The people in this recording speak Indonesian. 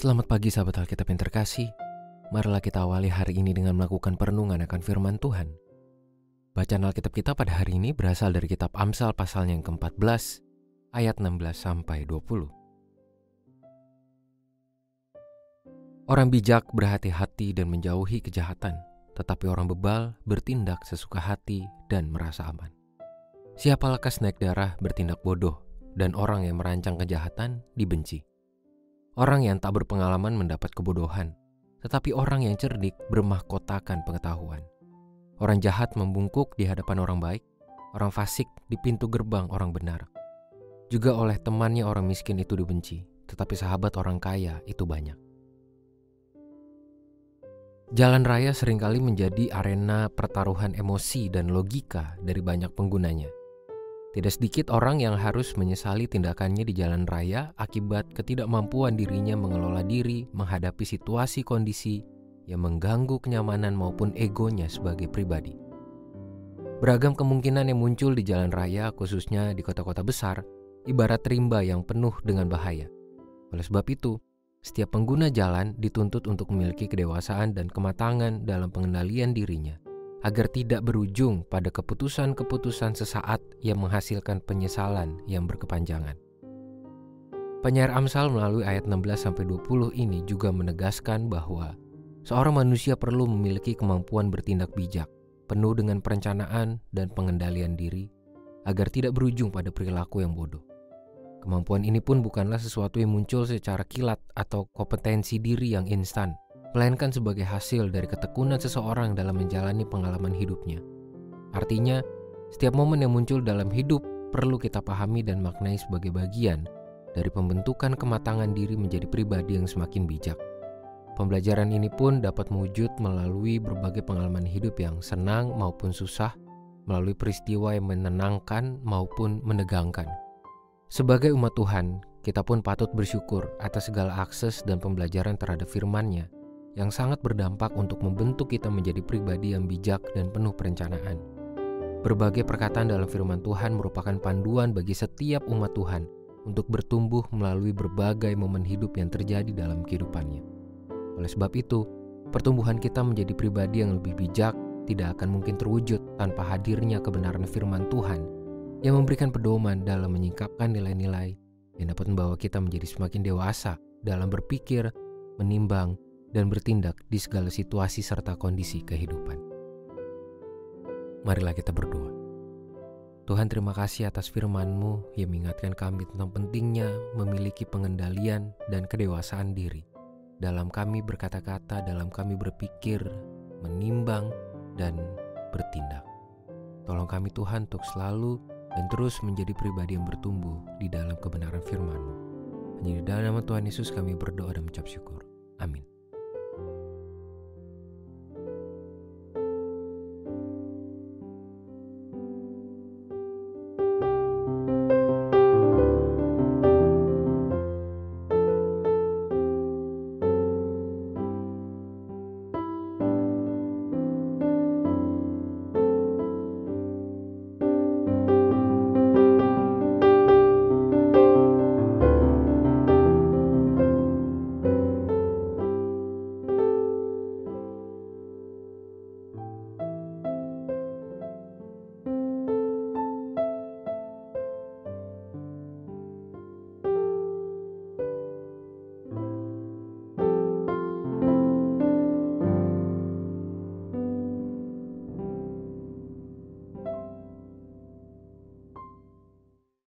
Selamat pagi sahabat Alkitab yang terkasih. Marilah kita awali hari ini dengan melakukan perenungan akan firman Tuhan. Bacaan Alkitab kita pada hari ini berasal dari kitab Amsal pasalnya yang ke-14 ayat 16 sampai 20. Orang bijak berhati-hati dan menjauhi kejahatan, tetapi orang bebal bertindak sesuka hati dan merasa aman. Siapa lekas naik darah bertindak bodoh, dan orang yang merancang kejahatan dibenci. Orang yang tak berpengalaman mendapat kebodohan, tetapi orang yang cerdik bermahkotakan pengetahuan. Orang jahat membungkuk di hadapan orang baik, orang fasik di pintu gerbang orang benar. Juga oleh temannya orang miskin itu dibenci, tetapi sahabat orang kaya itu banyak. Jalan raya sering kali menjadi arena pertaruhan emosi dan logika dari banyak penggunanya. Tidak sedikit orang yang harus menyesali tindakannya di jalan raya akibat ketidakmampuan dirinya mengelola diri menghadapi situasi kondisi yang mengganggu kenyamanan maupun egonya sebagai pribadi. Beragam kemungkinan yang muncul di jalan raya, khususnya di kota-kota besar, ibarat rimba yang penuh dengan bahaya. Oleh sebab itu, setiap pengguna jalan dituntut untuk memiliki kedewasaan dan kematangan dalam pengendalian dirinya, agar tidak berujung pada keputusan-keputusan sesaat yang menghasilkan penyesalan yang berkepanjangan. Penyair Amsal melalui ayat 16-20 ini juga menegaskan bahwa seorang manusia perlu memiliki kemampuan bertindak bijak, penuh dengan perencanaan dan pengendalian diri, agar tidak berujung pada perilaku yang bodoh. Kemampuan ini pun bukanlah sesuatu yang muncul secara kilat atau kompetensi diri yang instan, melainkan sebagai hasil dari ketekunan seseorang dalam menjalani pengalaman hidupnya. Artinya, setiap momen yang muncul dalam hidup perlu kita pahami dan maknai sebagai bagian dari pembentukan kematangan diri menjadi pribadi yang semakin bijak. Pembelajaran ini pun dapat mewujud melalui berbagai pengalaman hidup yang senang maupun susah, melalui peristiwa yang menenangkan maupun menegangkan. Sebagai umat Tuhan, kita pun patut bersyukur atas segala akses dan pembelajaran terhadap firman-Nya yang sangat berdampak untuk membentuk kita menjadi pribadi yang bijak dan penuh perencanaan. Berbagai perkataan dalam firman Tuhan merupakan panduan bagi setiap umat Tuhan untuk bertumbuh melalui berbagai momen hidup yang terjadi dalam kehidupannya. Oleh sebab itu, pertumbuhan kita menjadi pribadi yang lebih bijak tidak akan mungkin terwujud tanpa hadirnya kebenaran firman Tuhan yang memberikan pedoman dalam menyingkapkan nilai-nilai yang dapat membawa kita menjadi semakin dewasa dalam berpikir, menimbang, dan bertindak di segala situasi serta kondisi kehidupan. Marilah kita berdoa. Tuhan terima kasih atas firman-Mu yang mengingatkan kami tentang pentingnya memiliki pengendalian dan kedewasaan diri dalam kami berkata-kata, dalam kami berpikir, menimbang, dan bertindak. Tolong kami Tuhan untuk selalu dan terus menjadi pribadi yang bertumbuh di dalam kebenaran firman-Mu. Hanya di dalam nama Tuhan Yesus kami berdoa dan mengucap syukur. Amin.